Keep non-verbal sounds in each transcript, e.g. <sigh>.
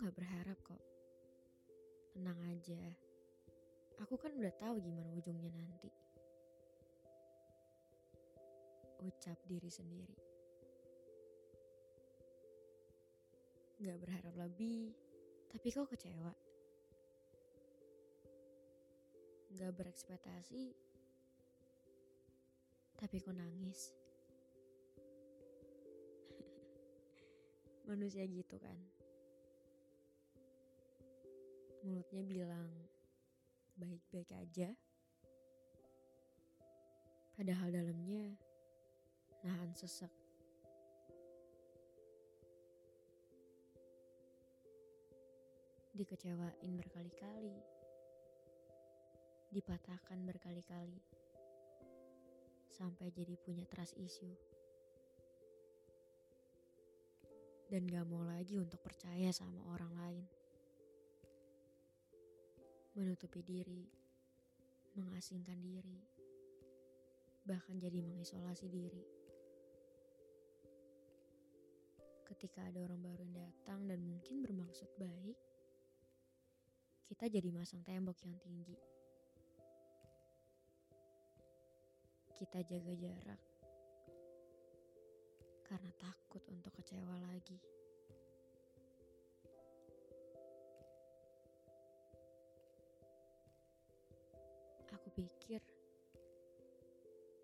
Nggak berharap kok. Tenang aja. Aku kan udah tahu gimana ujungnya nanti. Ucap diri sendiri. Gak berharap lebih, tapi kok kecewa. Gak berekspektasi, tapi kok nangis. <laughs> Manusia gitu kan. Mulutnya bilang baik-baik aja. Padahal dalamnya nahan sesek. Dikecewain berkali-kali. Dipatahkan berkali-kali. Sampai jadi punya trust issue. Dan gak mau lagi untuk percaya sama orang lain menutupi diri, mengasingkan diri, bahkan jadi mengisolasi diri. Ketika ada orang baru yang datang dan mungkin bermaksud baik, kita jadi masang tembok yang tinggi. Kita jaga jarak karena takut untuk kecewa lagi. Pikir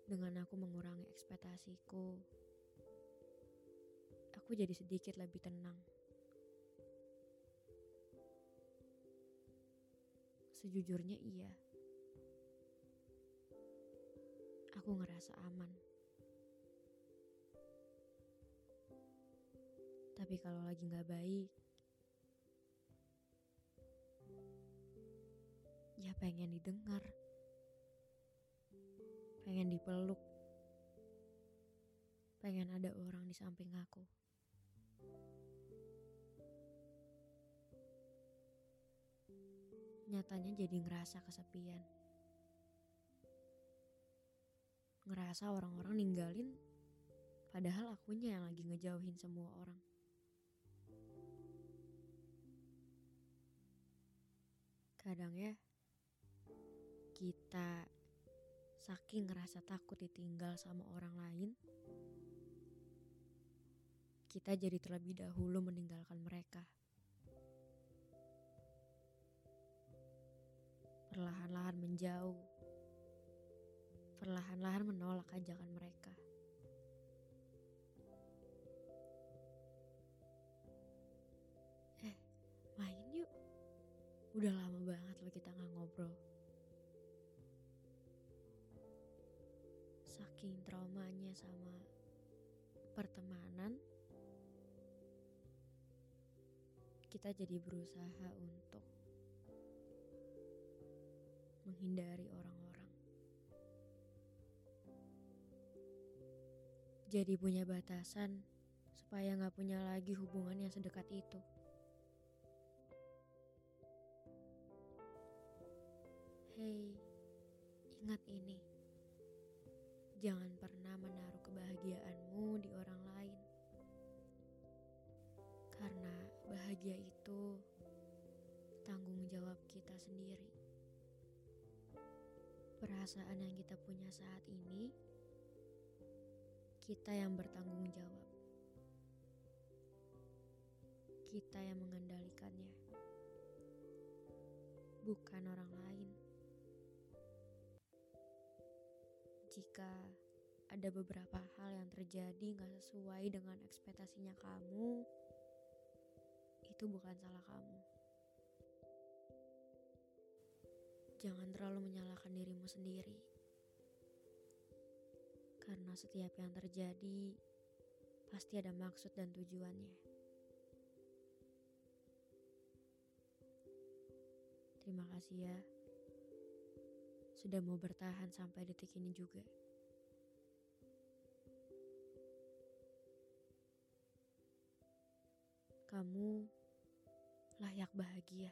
dengan aku mengurangi ekspektasiku, aku jadi sedikit lebih tenang. Sejujurnya iya. Aku ngerasa aman. Tapi kalau lagi nggak baik, ya pengen didengar pengen dipeluk, pengen ada orang di samping aku. Nyatanya jadi ngerasa kesepian. Ngerasa orang-orang ninggalin, padahal akunya yang lagi ngejauhin semua orang. Kadang ya, kita saking ngerasa takut ditinggal sama orang lain, kita jadi terlebih dahulu meninggalkan mereka. Perlahan-lahan menjauh, perlahan-lahan menolak ajakan mereka. Eh, main yuk. Udah lama banget lo kita nggak ngobrol. Saking traumanya sama pertemanan, kita jadi berusaha untuk menghindari orang-orang. Jadi punya batasan supaya nggak punya lagi hubungan yang sedekat itu. Hei, ingat ini. Jangan pernah menaruh kebahagiaanmu di orang lain. Karena bahagia itu tanggung jawab kita sendiri. Perasaan yang kita punya saat ini, kita yang bertanggung jawab. Kita yang mengendalikannya, bukan orang lain. jika ada beberapa hal yang terjadi nggak sesuai dengan ekspektasinya kamu, itu bukan salah kamu. Jangan terlalu menyalahkan dirimu sendiri. Karena setiap yang terjadi pasti ada maksud dan tujuannya. Terima kasih ya sudah mau bertahan sampai detik ini juga. Kamu layak bahagia.